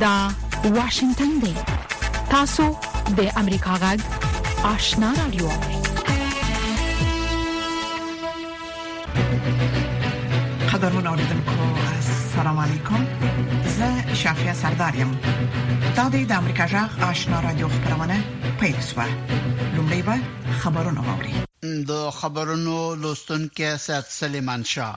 دا واشنگتن دی تاسو د امریکا غږ آشنا رادیو قدرمن اوریدونکو السلام علیکم زه شافیا سردار یم دا د امریکا غږ آشنا رادیو خبرونه پیښ شوه لومړی به خبرونه واوري د خبرونو لوستونکي سید سلیمان شاه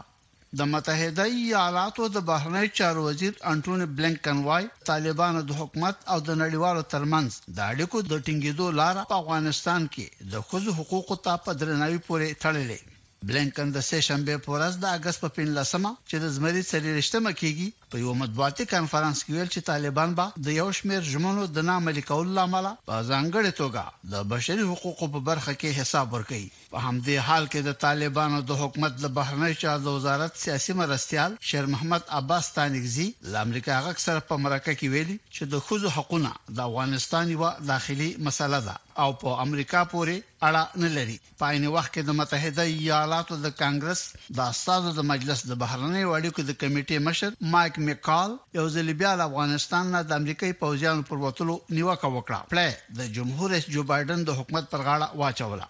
د متحده ایالاتو د بهرنی چارو وزیر انټونی بلینکن وايي طالبانو د حکومت او د نړیوالو ترمنځ د اړیکو د ټینګېدو لار په افغانستان کې د ښځو حقوقو ته په درناوي پورې تړلې بلېنکن د سې شنبې په ورځ د اګست په پنځلس مه چې د زمري څلېرشت مه کېږي په یوه مطبوعاتي کنفرانس کې ویل چې طالبان به د یو شمېر ژمنو د نه عملي کولو له امله په ځانګړې توګه د بشري حقوقو په برخه کې حساب ورکوي. په همدې حال کې د طالبانو د حکومت د بهرنیو چارو د وزارت سیاسي مرستیال شېر محمد عباس ستانکزي له امریکا غږ سره په مرکه کې ویلي چې د ښځو حقونه د افغانستان یوه داخلي مسله ده او په امریکا پورې اړه نه لري. په عین وخت کې د متحده ایالاتو د کانګرس د استازو د مجلس د بهرنیو اړیکو د کمېټې مشر مایک مککال یو ځلې بیا له افغانستان نه د امریکايي پوځیانو پر وتلو نیوکه وکړه، پړه یې د جمهور رئیس جو بایډن د حکومت پر غاړه واچوله.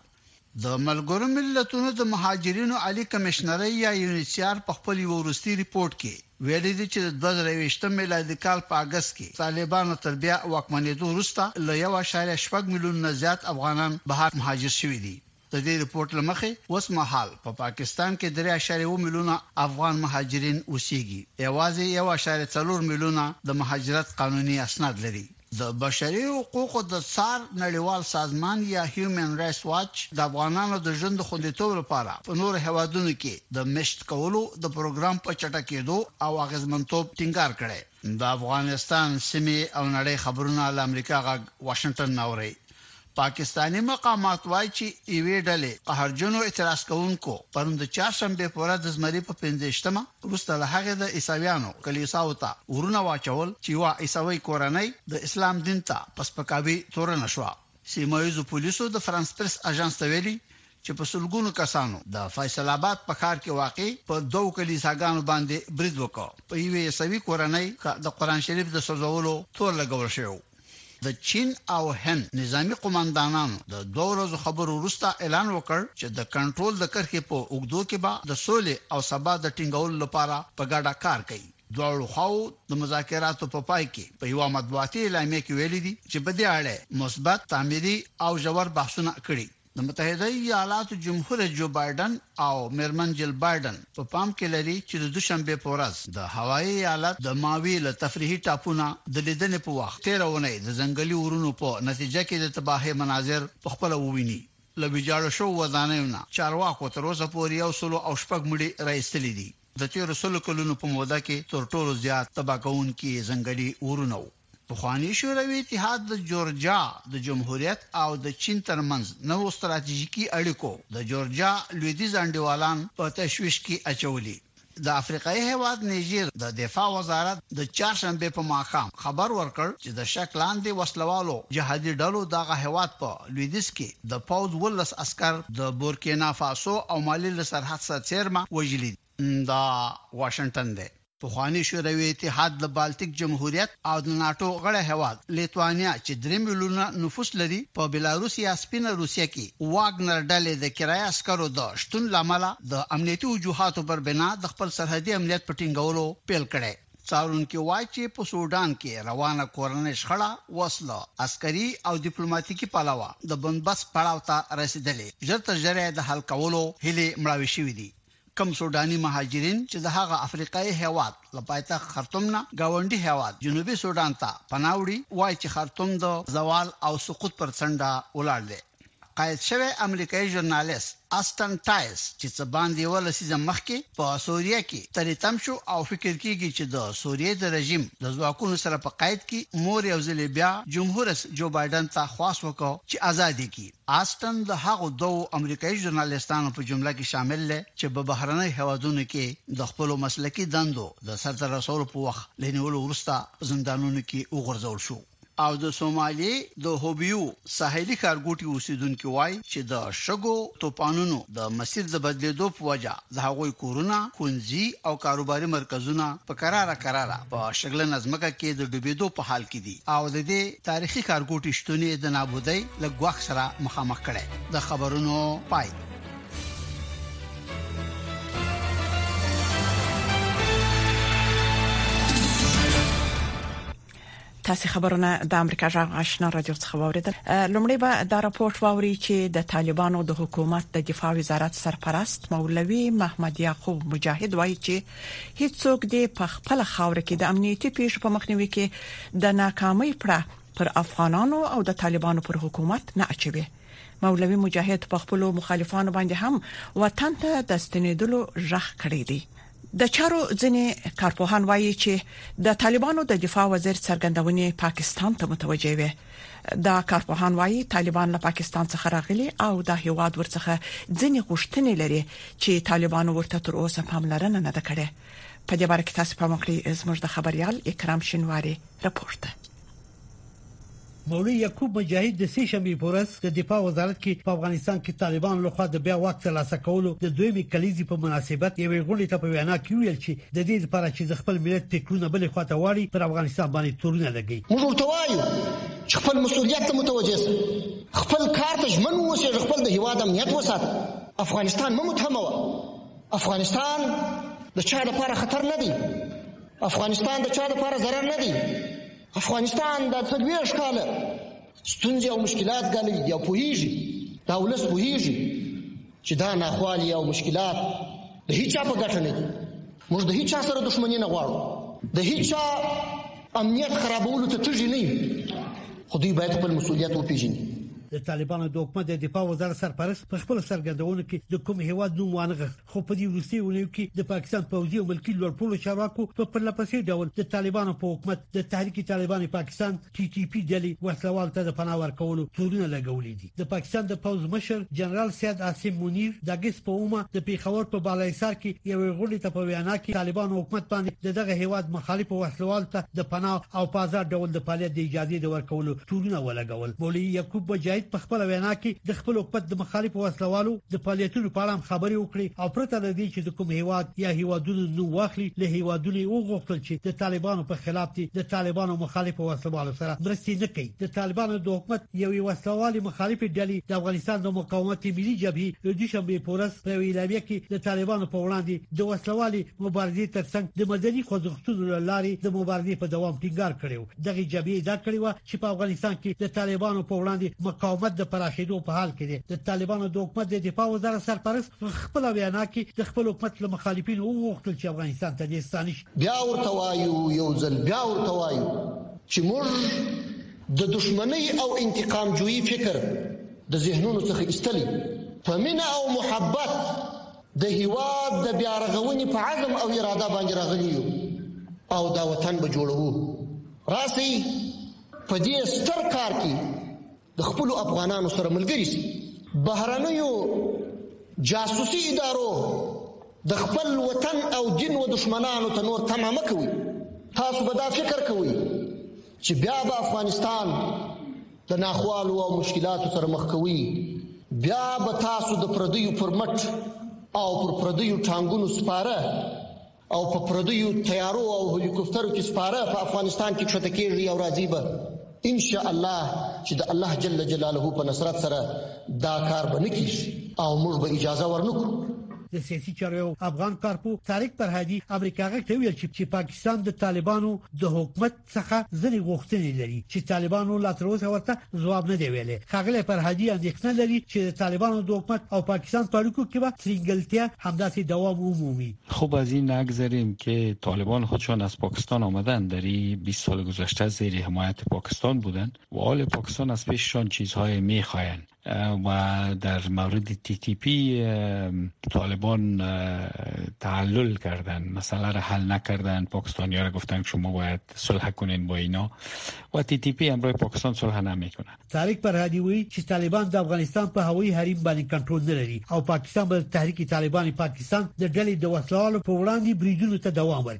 د ملګرو ملتونو د مهاجرینو عالي کمېشنرۍ یا یونیچیار په خپل یوه وروستي رپوټ کې ویلي دي چې د دوه زره یوویشتم میلادي کال په اګست کې طالبانو تر بیا واکمنېدو وروسته له یو اعشاریه شپږ میلیون نه زیات افغانان بهر مهاجر شوي دي. د دې رپوټ له مخې اوس مهال په پاکستان کې درې اعشاریه اووه میلیونه افغان مهاجرین اوسېږي، یوازې یو اعشاریه څلور میلیونه د مهاجرت قانوني اسناد لري. د بشري حقوقو د څار نړیوال سازمان یا هیومن رایټس واچ د افغانانو د ژوند د خوندیتوب لپاره په نورو هېوادونو کې د مېشت کولو د پروګرام په چټکېدو او اغېزمنتوب ټینګار کړی. د افغانستان، سیمې او نړۍ خبرونه له امریکا غږ واشنګټن نه اورئ. پاکستاني مقامات وايي چې یوې ډلې قهرجنو اعتراض کوونکو پرون د چهارشنبې په ورځ د زمري په پنځه ویشت مه وروسته له هغې د عیسویانو کلیساوو ته اورونه واچول چې یوه عیسوۍ کورنۍ د اسلام دین ته په سپکاوي تورنه شوه. سیمه ییزو پولیسو د فرانس پرس اژانس ته ویلي چې په سلګونو کسانو د فیصل اباد په ښار کې واقع په دوو کلیساګانو باندې برید وکړ، په یوې عیسوي کورنۍ ته د قرآن شریف د سوځولو تور لګول شوی و. د چین او هند نظامي قوماندانانو د دوه ورځو خبرو وروسته اعلان وکړ چې د کنټرول د کرښې په اوږدو کې به د سولې او ثبات د ټینګولو لپاره په ګډه کار کوي. دواړو خواوو د مذاکراتو په پای کې په یوه مطبوعاتي اعلامیه کې ویلي دي چې په دې اړه یې مثبت، تعمیري او ژور بحثونه کړي. د متحده ایالاتو جمهور جو بایډن او میرمن جیل بایډن په پام کې لري چې د دوشنبې په ورځ د هوایي ایالت د ماوي له تفریحي ټاپو نه د لیدنې په وخت تیره اونۍ د ځنګلي اورونو په نتیجه کې د تباهۍ مناظر په خپله وویني. له ویجاړو شوو ودانیو نه چارواکو تر اوسه پورې یو سلو او شپږ مړي را ایستلي دي. د تیرو سلو کلونو په موده کې تر ټولو زیات تباه کوونکي یې ځنګلي اورونه وو. پخوانی شوروي اتحاد د جورجیا د جمهوریت او د چین ترمنځ نوو ستراتیژیکي اړیکو د جورجیا لویدیځ انډیوالان په تشویش کې اچولي. د افریقایي هېواد نیجر د دفاع وزارت د چهارشنبې په ماښام خبر ورکړ چې د شک لاندې وسلهوالو جهادي ډلو دغه هېواد په لویدیځ کې د پوځ اوولس عسکر د بورکینا فاسو او مالي له سرحد سره څېرمه وژلي دي. دا واشنګټن دی. پخوانی شوروي اتحاد د بالتیک جمهوریت او د ناټو غړی هېواد لیتوانیا چې درې میلیونه نفوس لري، په بلاروس یا سپینه روسیه کې واګنر ډلې د کرایه عسکرو د شتون له امله د امنیتي وجوهاتو پر بنا د خپل سرحدي امنیت په ټینګولو پیل کړی. څارونکي وايي چې په سوډان کې روانه کورنۍ شخړه اوس له عسکري او دیپلوماتیکي پلوه د بنبست پړاو ته رسېدلې، ژر تر ژره یې د حل کولو هیلې مړاوې شوې دي. کوم سوډاني مهاجرین چې د هغه افریقایي هېواد له پایتخت خرطوم نه ګاونډي هېواد جنوبي سوډان ته پناه وړي، وايي چې خرطوم د زوال او سقوط پر څنډه ولاړ دی. قید شوی امریکایي ژورنالیست اسټن ټایس چې څه باندې یوه لسیزه مخکې په سوریه کې تری تم شو او فکر کېږي چې د سوریې د رژیم د ځواکونو سره په قید کې مور یو ځلې بیا جمهوررس جو بایډن ته خواست وکړ چې ازاد یې کړي. آسټن د هغو دوو امریکايي ژورنالیستانو په جمله کې شامل دی چې په بهرنیو هېوادونو کې د خپلو مسلکي دندو د سرته رسولو په وخت له نیولو وروسته په زندانونو کې وغورځول شو او د سوماليې د هوبیو ساحلي ښارګوټي اوسېدونکي وايي چې د شګو توپانونو د مسیر د بدلېدو په وجه د هغوی کورونه، ښونځي او کاروباري مرکزونه په کراره کراره په شګلنه ځمکه کې د ډوبېدو په حال کې دي او د دې تاریخي ښارګوټي شتون یې د نابودۍ له ګواښ سره مخامخ کړی. د خبرونو پای. تاسو خبرونه د امریکا جغ آشنا رادیو څخه واوریدل لومړی به دا راپورټ واوري چې د طالبانو د حکومت د دفاع وزارت سرپرست مولوی محمد یعقوب مجاهد وایي چې هیڅوک دې په خپل خاور کې د امنیتي پیښو په مخنیوي کې د ناکامۍ پړه پر افغانانو او د طالبانو پر حکومت نه اچوي مولوی مجاهد په خپل مخالفانو باندې هم وطن ته د ستنیدلو ژغ کړی دی د چارو ځینې کارپوهان وایي چې د طالبانو د دفاع وزیر څرګندونې پاکستان ته متوجه وي دا کارپوهان وایي طالبان له پاکستان څخه راغلي او دا هیواد ورڅخه ځینې غوښتنې لري چې طالبانو ورته تر اوسه پاملرنه نه ده کړې په دې باره کې تاسو په مکړی زموږ د خبريال اکرام شینواری رپورت مولوي یعقوب مجاهد د سې شنبې په ورځ د دفاع وزارت کې په افغانستان کې طالبانو لخوا د بیا واک ترلاسه کولو د دویمې کلیزې په مناسبت یوې غونډې ته په وینا کې وویل چې د دې لپاره چې د خپل ملت فکرونه بلې خوا ته واړي پر افغانستان باندې تورونه لګوي موږ ورته وایو چې خپل مسؤلیت ته متوجه سئ خپل کار ته ژمن اوسئ خپل د هیواد امنیت وساتئ افغانستان مه متهموه افغانستان د چا لپاره خطر نه دی افغانستان د چا لپاره ضرر نه دی افغانستان دا څلوېښت کاله ستونزې او مشکلات ګاللي دي او پوهېږي دا ولس پوهېږي چې دا ناخوالې او مشکلات د هیچا په ګټه نه دي موږ د هیچا سره دښمني نه غواړو د هیچا امنیت خرابولو ته تږي نه خو دوی باید خپل مسولیت وپیژني د طالبانو د حکومت د دفاع وزارت سرپرست په خپل سرګردونو کې د کوم هیواد نوم وانه غوښت خو په دې وروستي اونیو کې د پاکستان پوځي او ملکی لوړپوړو چارواکو په پرلپسې ډول د طالبانو په حکومت د تحریک طالبان پاکستان ټي ټي پي ډلې وسلوال ته د پناه ورکولو تورونه لګولې دي د پاکستان د پوځ مشر جنرال سید عاصم منیر د اگست په اومه د پیښور په بالاحصار کې یو غونډه ته په وینا کې طالبان حکومت باندې دغه هیواد مخالف وسلوال ته د پناه او پازار ډول د فعالیت د اجازه د ورکولو تورونه ولګول ول مولوي یعقوب مجاهد په خپل وینا کې د خپل حکومت د مخالفو وسلوالو د فعالیتونو په اړه خبرې وکړې او پرته له دې چې د کوم هیواد یا هیوادونو نو واخلي له هیوادونو وغوښتل چې د طالبانو په خلاف دي د طالبانو مخالفو وسلوالو سره مرستې نه کوي د طالبانو د حکومت یوې وسلوالي مخالف ډلې د افغانستان د مقاومت ملي جبهې د دوشنبه په ورځ په اعلامیه کې د طالبانو په وړاندې د وسلوالي مبارزې ترڅنګ د مدني خوځښتونو لارې د مبارزې په دوام ټینګار کړو دغه جبهې دا کړې و چې په افغانستان کې د طالبانو په وړاندې مقاومت د پراخېدو په حال کې دی د طالبانو د حکومت د دفاع وزارت سرپرست خپل وینا کې د خپل حکومت له مخالفینو وغوښتل چې افغانستان ته دې ستانه شي بیا ورته وایو یو ځل بیا ورته وایو چې موږ د دشمنۍ او انتقام جویي فکر د ذهنونو څخه ایستلی په مینه او محبت د هیواد د بیارغونې په عزم او اراده باندې راغلی یو او دا وطن به جوړوو راسئ په دې ستر کار کې د خپل افغانانو سره ملګری شي بهرنیو جاسوسي ادارو د خپل وطن او دین و دشمنانو ته نور تمه مکوي تاسو به دا فکر کوئ چې بیا به افغانستان د ناخوالو او مشکلاتو سره مخ کوي بیا به تاسو د پردیو پر مټ او پر پردیو ټانګونو سپاره او په پردیو تیارو او هلیکوپترو کې سپاره په افغانستان کې کښته کیږي او راځي به ان شاء الله چې د الله جل جلاله په نصرت سره دا کار به نکیږي او موږ به اجازه ورنکو د سیاسي چارو افغان کارپو طارق پرهادي امریکا غږ ته ویل چې پاکستان د طالبانو د حکومت څخه ځنې غوښتنې لري چې طالبانو لا تر اوسه ورته ځواب نه دی ویلي خاغلی فرهادي اندېښنه لري چې د طالبانو د حکومت او پاکستان په اړیکو کې به ترینګلتیا همداسې دوام ومومي خوب از این نگذریم که طالبان خودشان از پاکستان آمدن در این 20 سال گذشته زیر حمایت پاکستان بودند و حال پاکستان از پیششان چیزهای میخواهند و در مورد تی تی پی طالبان تعلل کردن مسئله را حل نکردن پاکستانی ها را گفتن شما باید صلح کنین با اینا و تی تی پی امروی پاکستان صلح نمیکنه تاریک پر هدی وی چی طالبان د افغانستان په هوایی حریم باندې کنټرول نه لري او پاکستان به تحریک طالبان پاکستان د ډلې د وسلوالو په وړاندې بریدونو ته دوام ورکړي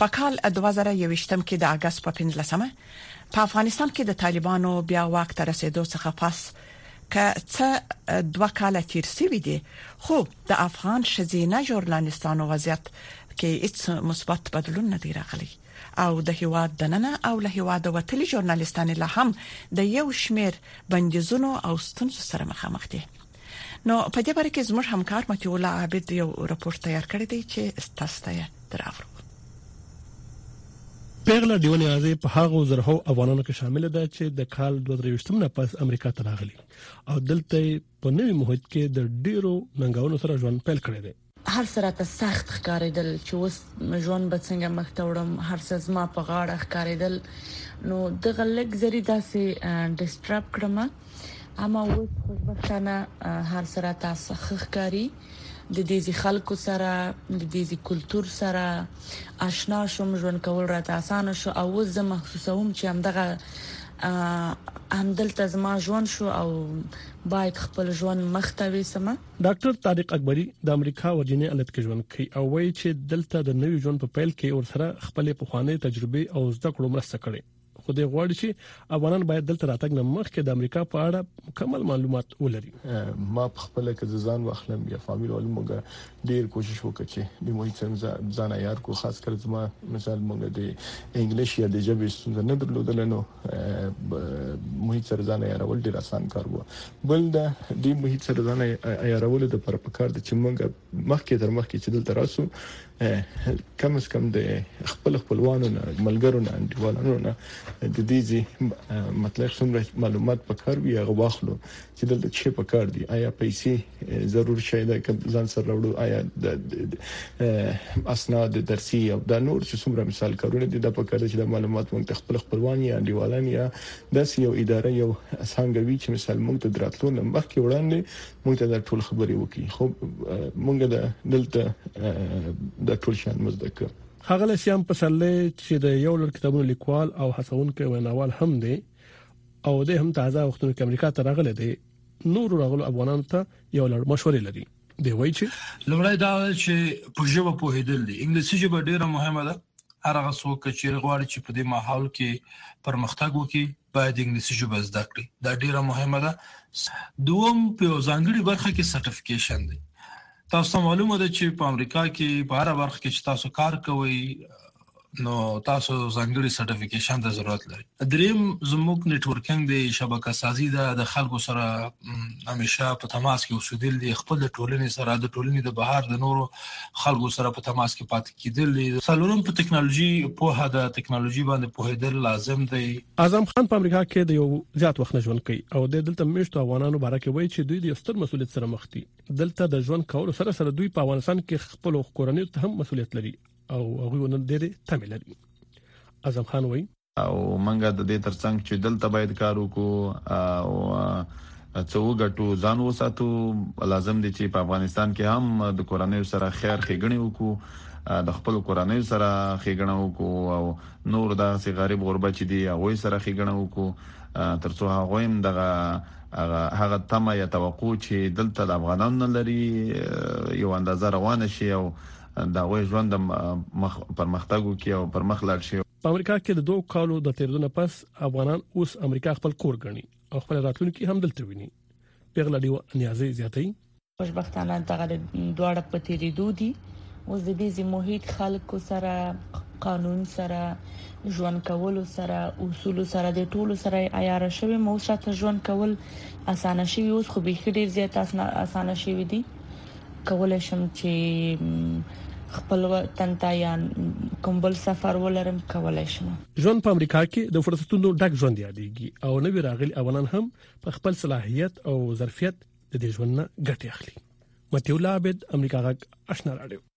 په کال دوه زره یوویشت کې د اګست په پنځلس مه په افغانستان کې د طالبانو بیا واک ته رسیدو څخه پس که څه دوه کاله تیر شوي دي خو د افغان ښځینه ژورنالیستانو وضعیت کې هیڅ مثبت بدلون نه دی راغلی او د هیواد دننه او له هیواد وتلي ژورنالیستان لا هم د یو شمیر بندیزونو او ستونزو سره مخامخ دي نو په دې باره کې زموږ همکار متي الله عابد یو راپور تیار کړی دی چې تاسو ته دراوړو پیغله دیو نیازې په هغو زرهو افغانانو کې شامل ده چې د کال 2023 نه پس امریکا ته راغلي او دلته په نوي محیط کې د ډیرو ننګونو سره ژوند پیل کړی دی هر څه راته سخت ښکارېدل چې اوس ژوند به څنګه مخته وړم، هر څه زما په غاړه ښکارېدل، نو دغه لږ زري داسې ډسټرب کړم، اما اوس خوشبختانه هر څه راته ښه ښکاري، د دې ځي خلکو سره، د دې ځي کلتور سره اشنا شوم، ژوند کول راته اسانه شو او اوس زه محسوسوم چې همدغه همدلته زما ژوند شو او باید خپل ژوند مخته ویوسم. ډاکټر طارق اکبري د امریکا ورجینیا ایالت کې ژوند کوي او وایي چې دلته د نوي ژوند په پیل کې ورسره خپلې پخوانۍ تجربې او زده کړو مرسته کړې خو دی غواړي چې افغانان باید دلته راتګ نه مخکې د امریکا په اړه مکمل معلومات ولري ما په خپل کې ځان واخلم یا فامیل ولې موږ ډیر کوشش وکړ چې د موږ څنګه ځان عیار کو خاص کر زما مثال موږ د انګلیش یا د ژبې ستونزه نه درلودل نو محیط سره ځان یارول ډیر اسان کار وو بل دا د محیط سره ځان یارول د پر پکار د چې موږ مخکې تر مخکې چې دلته راسو کم اس کم د خپل خپلوانو نه ملګرو نه انډیوالانو نه د دې ځي مطلب څومره معلومات پکار وي هغه واخلو چې دلته څه په کار دي آیا پیسې ضرور شي دا کوم ځان سره راوړو آیا د اسناد درسي او دا نور چې څومره مثال کارونه دي د په کار چې د معلومات مونږ ته خپل خپلوان یا انډیوالان یا د یو اداره یو څنګه وی چې مثال مونږ ته دراتلو نه مخکې وړاندې مونږ ته د ټول خبرې وکي خو مونږ د دلته د ټول شان مزده کړ هغه لسیام پسلې چې د یو لړ کتابونو لیکوال او هڅونکو ویناوال هم دی او د هم تازه وختونو کې امریکا ته راغلي دي نور راغلو افغانانو ته یو لړ مشورې لري دی وایي چې لومړی دا چې په ژبه پوهېدل دي انګلیسي ژبه ډیره مهمه ده هر هغه څوک چې غواړي چې په دې ماحول کې پرمختګ وکړي باید انګلیسي ژبه زده کړي دا ډیره مهمه ده دوم په ځانګړي برخه کې سرټیفیکیشن دی تاسو معلومه ده چې په امریکا کې په هر برخه کې چې تاسو کار کوئ نو تاسو ځانګړي سرټیفیکیشن ته ضرورت لري دریم زموږ نتورکینګ دی شبکه سازي ده د خلکو سره همیشه په تماس کې اوسېدل دي خپل ټولنې سره د ټولنې د بهر د نورو خلکو سره په تماس کې پاتې کېدل دي څلورم په ټکنالوژي په هغه د ټکنالوژي باندې په هدر لازم دی اعظم خان په امریکا کې د یو زیات وخت نه ژوند کوي او د دلته میشتو افغانانو باره کې وایي چې دوی د ستر مسولیت سره مخ دي دلته د ژوند کولو سره سره دوی په افغانستان کې خپل کورنۍ ته هم مسولیت لري او هغه ونن ډېرې تمه لري اعظم خان وایي او منګه د دې ترڅنګ چې دلته باید کار وکړو او څو غټو ځان وساتو لازم دي چې په افغانستان کې هم د کورنۍ سره خیر خېګنې وکړو د خپل کورنۍ سره خېګنه وکړو او نور دا سي غریب غربت چې دی هغه سره خېګنه وکړو ترڅو هغه هم دغه هغه تمه یا توقع چې دلته د افغانانو لري یو اندازه روان شي او د هغوی ژوند د مخ پرمختګ وکړي او پر مخ لاړ شي. په امریکا کې د دوو کالو د تېرېدو نه پس افغانان اوس امریکا خپل کور ګڼي او خپل راتلونکي هم دلته ویني. پیغله ډیوه نیازۍ زیاتوي. خوشبختانه دغه دواړه په تېرېدو دي. اوس د دې ځای محیط، خلکو سره، قانون سره، ژوند کولو سره، اصولو سره د ټولو سره عیاره شوی یم. اوس راته ژوند کول اسانه شوي، اوس خو بیخي ډېر زیات اسانه شوي دي. کولای شم چې خپل وطن ته یا کوم بل سفر ولرم کولای شم ژوند په امریکا کې د فرصتونو ډک ژوند یادېږي او نوی راغلي افغانان هم په خپل صلاحیت او ظرفیت د دې ژوند نه ګټه اخلي متیولا عبد امریکا غږ آشنا راډیو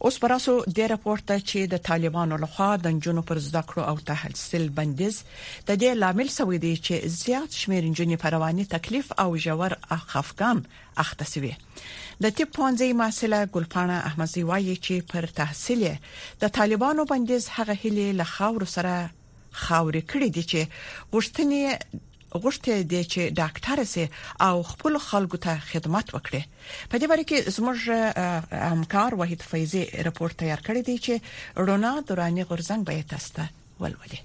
اوس به راسو دې راپور ته چې د طالبانو لخوا د نجونو پر زده کړو او تحصیل بندیز د دې لامل شوی دی چې زیات شمیر نجونې په رواني تکلیف او ژور خفګان اخته شوي د طب پونځي محصله ګلپانه احمدزی وایي چې پر تحصیل د طالبانو بندیز هغه هلي له خاور سره خاورې کړې دي چې غوښتنې غوښتي دي چې ډاکټر سي او خپل خلکو ته خدمت وکړي په دې باره کې زموږ همکار وحید فیضی رپورت تیار کړی دی چې رونا دورانی غورزنګ به یې تاسو ته ولولي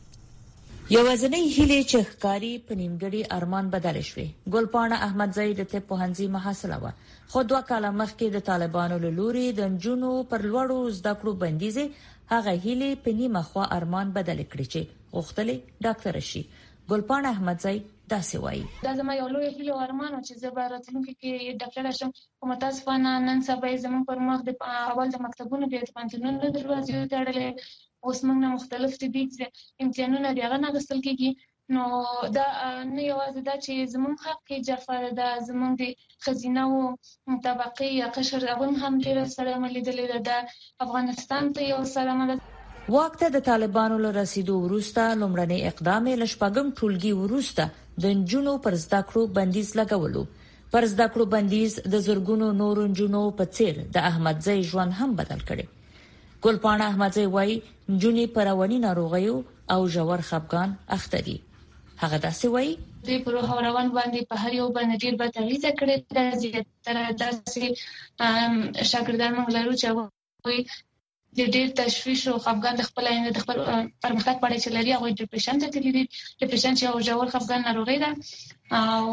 یوازنۍ هیلې چې ښکاری په نیمګړي ارمان بدل شوې ګلپاڼه احمدزۍ د طب پوهنځي محصله وه خو دوه کاله مخکې د طالبانو له لوري د نجونو پر لوړو زده کړو بندیزې هغه هیلې په نیمه خوا ارمان بدل کړې چې غوښتلې ډاکټر شي ګلپاڼه احمدزی داسې وایي. دا زما یوه لویه هیله او ارمان و چې زه به راتلونکي کې ډاکټره شم، خو متاسفانه نن سبا یې زموږ پر مخ د اول د مکتبونو بیا د پوهنتونونو دروازې وتړلې، اوس موږ نه مختلف طبي امتحانونه د هغه نه اخیستل کېږي، نو دا نه یوازې دا چې زموږ حق کې جفا ده، دا زموږ د ښځینه وو طبقې یا قشر هغوی هم ډیره سرمه لیدلې ده دا افغانستان ته یو سرمه ده. واک ته د طالبانو له رسیدو وروسته لومړنی اقدام یې له شپږم ټولګي وروسته د نجونو پر زده کړو بندیز لګول و. پر زده کړو بندیز د زرګونو نورو نجونو په څیر د احمدزۍ ژوند هم بدل کړی. ګلپاڼه احمدزۍ وایي، نجونې په رواني ناروغیو او ژور خپګان اخته دي. هغه داسې وایي دوی پر روح او روان باندې په هر یو باندې ډیر بد اغیزه کړې ده زیاتره داسې شاګردان موږ لرو چې وایي د ډیر تشویش او خفګان د خپل آینده د خپل پرمختګ په اړه چې لري هغه ډیپریشن ته تللی دي ډیپریشن چې یو ژور خفګان ناروغي ده او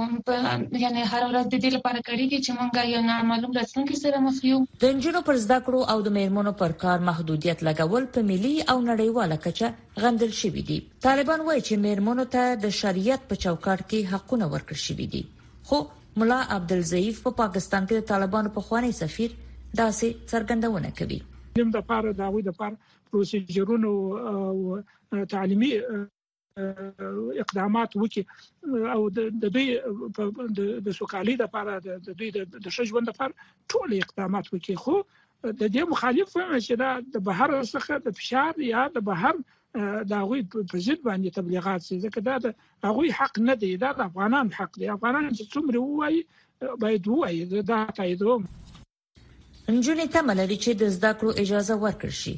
یعنی هر ورځ د دې لپاره کړیږي چې مونږ یو نامعلوم راتلونکي سره مخ یو د انجونو پر زده کړو او د میرمنو پر کار محدودیت لګول په ملي او نړیواله کچه غندل شوي دي. طالبان وايي چې میرمنو ته د شریعت په چوکاټ کې حقونه ورکړل شوي دي. خو ملا عبدالضعیف په پاکستان کې د طالبانو پخوانی سفیر داسې څرګندونه کوي. تعلیم لپاره د هغوی لپاره پروسیجرونه او تعلیمي اقدامات وکړي او د دوی د سوکالۍ لپاره د دوی د ښه ژوند لپاره ټول اقدامات وکړي خو د دې مخالف وم چې دا د بهر څخه د فشار یا د بهر د هغوی په ضد باندې تبلیغات شي ځکه دا د هغوی حق نه دی دا د افغانان حق دی افغانان چې څومره وایي باید وایي دا تاییدوم نجونې تمه لري چې د زده کړو اجازه ورکړي شي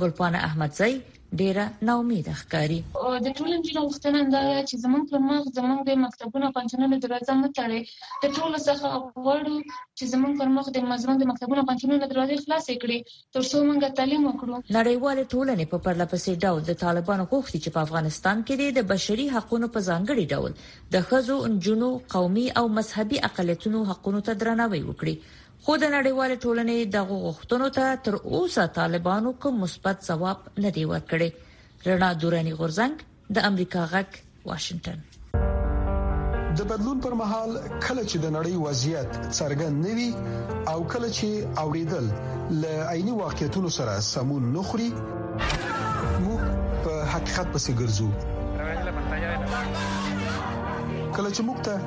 ګلپانه احمدزی ډیره نا امیده ښکاري. د ټول نجونو غوښتنه همدا ده چې زموږ پر مخ زموږ د مکتبونو او پوهنتونونو دروازه مه تړئ. د ټولو څخه غواړو چې زموږ پر مخ زموږ د مکتبونو او پوهنتونونو دروازې خلاصې کړي تر څو موږ تعلیم وکړو. نړیوالې ټولنې په پرله پسې ډول د طالبانو غوښتي چې په افغانستان کې دې د بشري حقونو په ځانګړي ډول د ښځو، نجونو، قومي او مذهبي اقلیتونو حقونو ته درناوی وکړي. خو د نړیوالې ټولنې دغو غوښتنو ته تر اوسه طالبانو کوم مثبت ځواب نه دی ورکړی رڼا دورانی غورځنګ د امریکا غږ واشنگټن د بدلون پر مهال کله چې د نړۍ وضعیت څرګند نه وي او کله چې اوریدل ل عیني واقعیتونو سره سمون نه خوري موږ په حقیقت پسې ګرځو کله چې موږ ته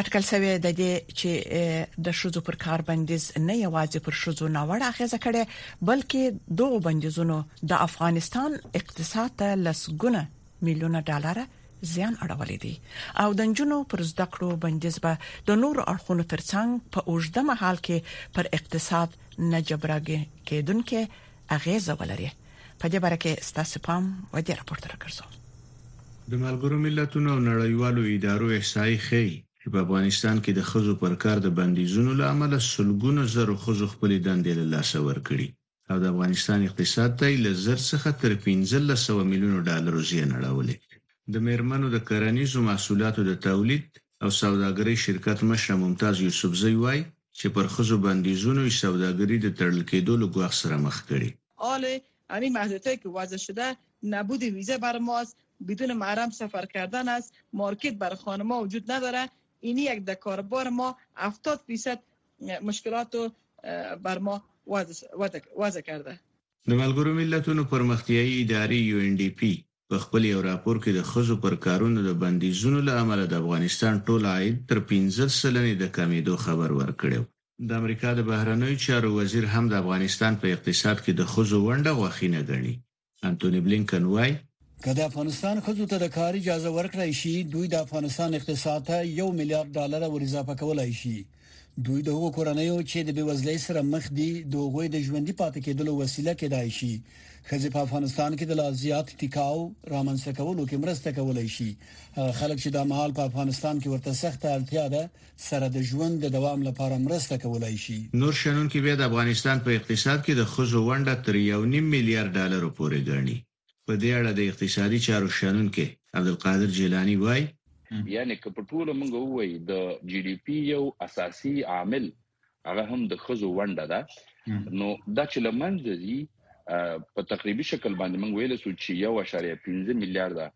اټکل شوې ده چې د ښځو پر کار بندیز نه یوازې پر ښځو ناوړه اغیزه کړې بلکې دغه بندیزونو د افغانستان اقتصاد ته لسګونه میلیونه ډالر زیان اړولی دی او د نجونو پر زده کړو بندیز به د نورو اړخونو ترڅنګ په اوږده مهال کې پر اقتصاد نه جبران کېدونکې اغیزه ولري په دې باره کې ستاسو پام و دې راپور ته راګرځو د ملګرو ملتونو او نړیوالو ادارو احصایې ښیي چې په افغانستان کې د ښځو پر کار د بندیزونو له امله سلګونو زرو ښځو خپلې دندې له لاسه ورکړي او د افغانستان اقتصاد ته یې له زر څخه تر پنځلس سوه میلیونو ډالرو زیان اړولی د میرمنو د کرنیزو محصولاتو د تولید او سوداګرۍ شرکت مشره ممتاز یوسفزۍ وایي چې پر ښځو بندیزونو یې سوداګري د تړل کېدو له ګواښ سره مخ کړې. آل اړین محدودیتای که وضع شده نبود ویزه بر ما است، بدون محرم سفر کردن است، مارکت بر خانما وجود نداره، اینی یک در کاروبار ما هفتاد فیصد مشکلات بر ما وضع کرده. د ملګرو ملتونو پرمختیایي ادارې، یو این ډي پي، په خپل یو راپور کې د ښځو پر کارونو د بندیزونو له امله د افغانستان ټول عاید تر پنځه سلنې د کمېدو خبر ورکړی و. د امریکا د بهرنیو چارو وزیر هم د افغانستان په اقتصاد کې د ښځو ونډه غوښینه ګڼي. انتوني بلینکن وايي. که د افغانستان ښځو ته د کار اجازه ورکړای شي، دوی د افغانستان اقتصاد ته یو میلیارد ډالر وراضافه کولای شي. دوی د هغو کورنیو چې د بیوزلۍ سره مخ دي د هغوی د ژوندۍ پاتې کېدلو وسیله کېدای شي خځې په افغانستان کې د لازیات ټیکاو رامنځته کولو کې مرسته کولای شي هغه خلک چې د مهال په افغانستان کې ورته سخته اړتیا ده سره د ژوند د دوام لپاره مرسته کولای شي نور شنونکي بیا د افغانستان په اقتصاد کې د خځو ونډه تر 1.5 میلیارډ ډالرو پورې ګڼي په دې اړه د اقتصادي چارو شنونکی عبدالقادر جیلاني وايي. یعنې که په ټوله موږ ووایو د جي ډي پي یو اساسي عامل هغه هم د ښځو ونډه ده، نو دا چې له منځه ځي، په تقریبي شکل باندې موږ ویلی شو چې یو اعشاریه پنځه میلیارده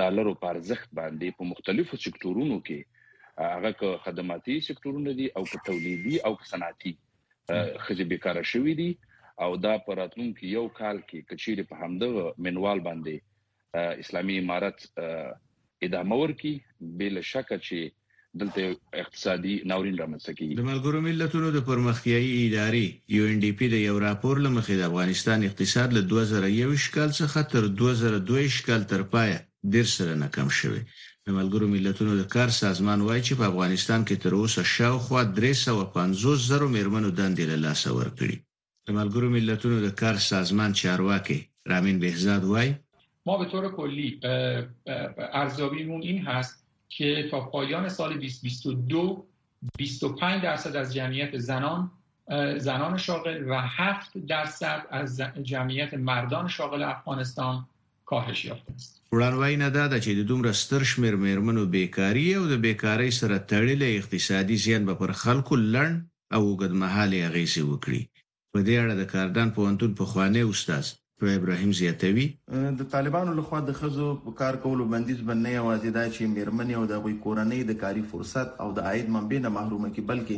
ډالرو په ارزښت باندې په مختلفو سکتورونو کې هغه که خدماتي سکتورونه دي او که تولیدي او که صنعتي خځې بیکاره شوې دي او دا په راتلونکي یو کال کې کچېرې په همدغه منوال باندې اسلامي امارت ادامه ورکي بل شک چې دلته اقتصادي ناورین رامنځته کیږي. د ملګرو ملتونو د پرمختیایي ادارې، یو این ډي پي، د یو راپور له مخې د افغانستان اقتصاد له دوه زره یوویشت کال څخه تر دوه زره دوه ویشت کال تر پایه دېرش سلنه کم شوی. د ملګرو ملتونو د کار سازمان وايي چې په افغانستان کې تر اوسه شاوخوا درې سوه پنځوس زرو مېرمنو دندې له لاسه ورکړي. د ملګرو ملتونو د کار سازمان چارواکي رامین بهزاد وایي ما به طور کلی ارزیابیمون این هست که تا پایان سال 2022 25 درصد از جمعیت زنان زنان شاغل و 7 درصد از جمعیت مردان شاغل افغانستان کاهش یافته است وړاندوینه دا ده چې د دومره ستر شمېر مېرمنو بیکاري او د بیکارۍ سره تړلی اقتصادي زیان به پر خلکو لنډ او اوږدمهالې اغېزې وکړي. په دې اړه د کاردان پوهنتون پخوانی استاد طوع ابراهیم زیاتوي. د طالبانو له خوا د ښځو په کار کولو بندیز به نه یوازې دا چې مېرمنې او د هغوی کورنۍ د کاري فرصت او د عاید منبع نه محرومه کړي، بلکې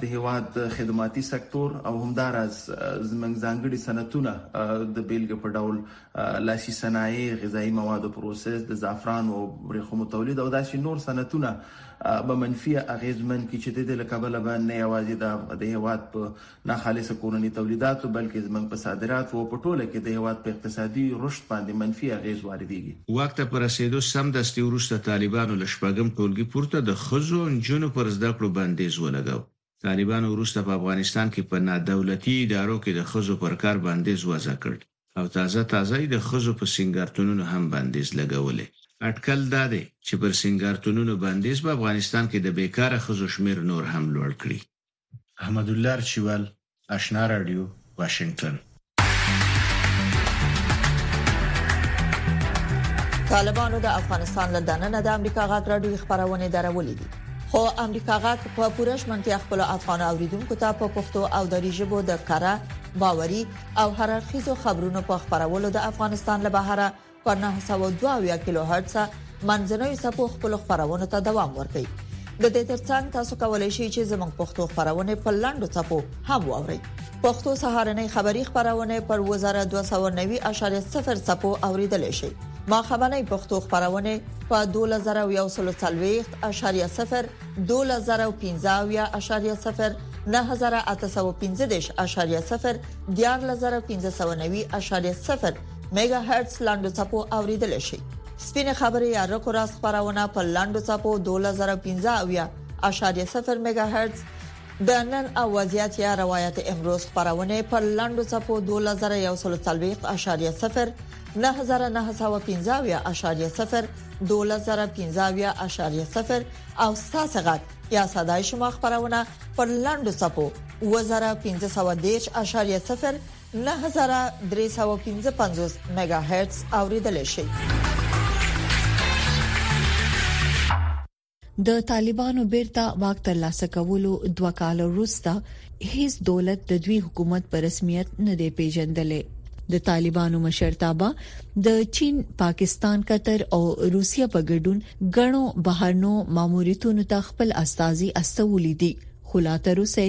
د هېواد خدماتي سکتور او همداراز زموږ ځانګړي صنعتونه د بېلګې په ډول لاسي صنایع، غذایي موادو پروسس، د زعفرانو او ورېښمو تولید او داسې نور صنعتونه به منفي اغېزمن کړي چې د دې له کبله به نه یوازې د هېواد په ناخالصه کورني تولیداتو بلکې زموږ په صادراتو او په ټوله کې د هېواد په اقتصادي رشد باندې منفي اغېز واردېږي. واک ته په رسېدو سمدستي وروسته طالبانو له شپږم ټولګي پورته د ښځو او نجونو پر زده کړو بندیز ولګاوه. طالبانو وروسته په افغانستان کې په نا دولتي ادارو کې د ښځو پر کار بندیز وضع کړ او تازه تازه یې د ښځو په سینګارتونونو هم بندیز لګولی. اټکل دا دی چې پر سینګارتونونو بندیز به افغانستان کې د بې کاره ښځو شمېر نور هم لوړ کړي. احمدالله ارچیوال اشنا راډیو، واشنګټن. طالبانو د افغانستان له دننه د امریکا غږ راډیو خبرونه درولې دي خو امریکا غږ په پوره شمنتیا خپل افغان اوریدونکو ته په پښتو او دری ژبه د کره باوري او هررخیزو خبرونو په خبرولو د افغانستان له بهره په نهه سوه او دوه اویا کیلو هرتز منځنوي څپو خپلو خبرونو ته دوام ورکړي. د دې ترڅنګ تاسو کولی شئ چې زموږ پښتو خبرونه په لاندو څپو هم واورئ. پښتو سهارنۍ خبری خبرونه پر 2290.0 څپو اوریدل شي. ما خبرنۍ پښتو خبرونه په 2140.0 2015.0 9815.0 14590.0 میګا هرتز لاندو چپو اوریدل شي سپینه خبره یا رکو راز خبرونه په لاندو چپو 2015.0 میگا هرتز د نن او وضعیت یا روایت امروز خبرونه په لاندو چپو 2041.0 9915.0 2015.0 او تاسو غږ یا صداي شما خبرونه په لاندو چپو 2015.0 نهه زره درې سوه پنځه پنځوس میګا هرتز اوریدل شي. د طالبانو بیرته واک ترلاسه کولو دوه کال وروسته هیڅ دولت د دوی حکومت په رسمیت نه دی پیژندلې د طالبانو مشرتابه د چین، پاکستان، قطر او روسیې په ګډون غنو بهرنو ماموریتونو ته خپل استاذي استولې دي خو لا تر اوسه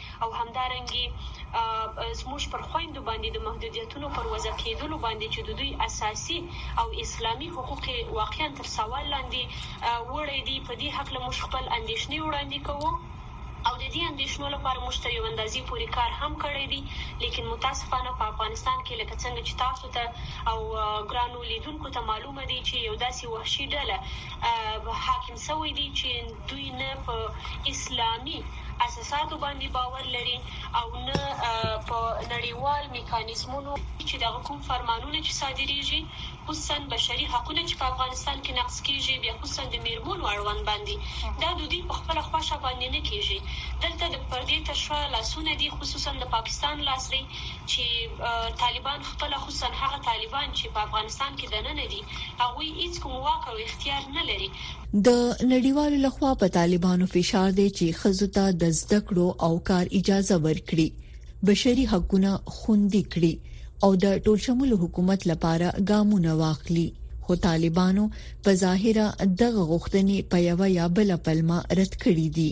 او همدارنګه زموږ پر خویندو باندې د محدودیتونو پر وضع کیدلو باندې چې د دوی اساسي او اسلامي حقوق یې واقعا تر سوال لاندې وړی دی په دې هکله موږ خپل اندیښنې وړاندې کوو او د دې اندیښنو لپاره موږ تر یو اندازې پورې کار هم کړی دی لیکن متاسفانه په افغانستان کې لکه څنګه چې تاسو ته او ګرانو لیدونکو ته معلومه دی چې یو داسې وحشي ډله حاکم سوی دی چي دوی نه په اسلامي اساساتو باندي باور لري او نه په نړيوال ميکانيزمونو چي د هغه کوم فرمانونه چي صادريږي خصوصا بشري حقونه چي په افغانستان کي نقض کيږي بيا خصوصا د ميرمنو اړوند باندي دا د دوی په خپله خوښه باندي نه کيږي دلته د پردې تر شا لاسونه دي خصوصا د پاکستان لاس دی چې طالبان خپله خصوصاً هغه طالبان چې په افغانستان کې دننه دي، هغوی هیڅ کوم واک او اختیار نه لري. د نړیوالو له خوا په طالبانو فشار دی چې ښځو ته د زده کړو او کار اجازه ورکړي، بشري حقونه خوندي کړي او د ټولشموله حکومت لپاره ګامونه واخلي، خو طالبانو په ظاهره دغه غوښتنې په یوه یا بله پلمه رد کړې دي.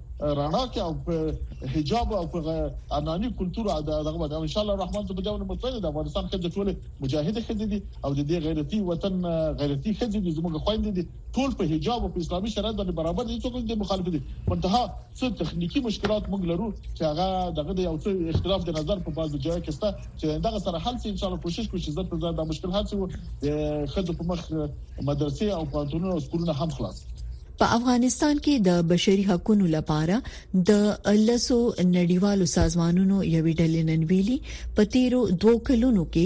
رڼا کې او په حجاب او په اناني کلچر او دغه باندې ان شاء الله الرحمن ته بجاونه مطلب د افغانستان خځې ټول مجاهد خځې دي او د دې غیرتي وطن غیرتي خځې دي زموږ خويند دي ټول په حجاب او په اسلامي شرایط باندې برابر دي څوک د مخالف دي منتها څه تخنیکی مشکلات موږ لرو چې هغه دغه یو څه اختلاف د نظر په بازو ځای کې ستا چې دغه سره حل شي ان شاء الله کوشش کوو چې زړه ځان د مشکل حل شي خځې په مخ مدرسې او پانتونونه او سکولونه هم خلاص په افغانستان کې د بشري حقونو لپاره د لسو نړیوالو سازمانونو یوې ډلې نن ویلي په تیرو دوو کلونو کې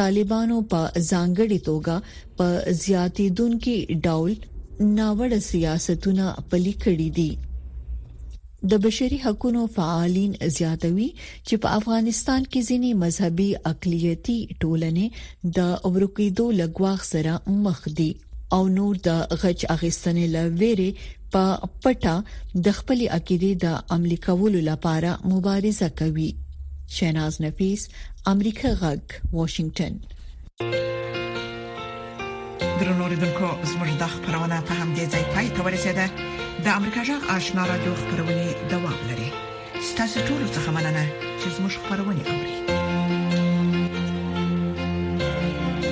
طالبانو په ځانګړي توګه په زیاتیدونکو ډول ناوړه سیاستونه پلي کړی دي د بشري حقوقو فعالین زیاتوي چې په افغانستان کې ځینې مذهبي اقلیتي ټولنې د ورکیدو لګواخ سره مخ دي او نور د غچ اخیستنې له ویرې په پټه د خپل عقیده د عملی کولو لپاره مبارزه کوي شیناز نفیس امریکا غږ واشنگټن درنو لیدونکو زموږ د خبرونه په هم دې ځای پای ته ورسیده د امریکا جغ آشنا را دوه خبرونه دوام لري ستاسو ټول څه مننه چې زموږ خبرونه اوري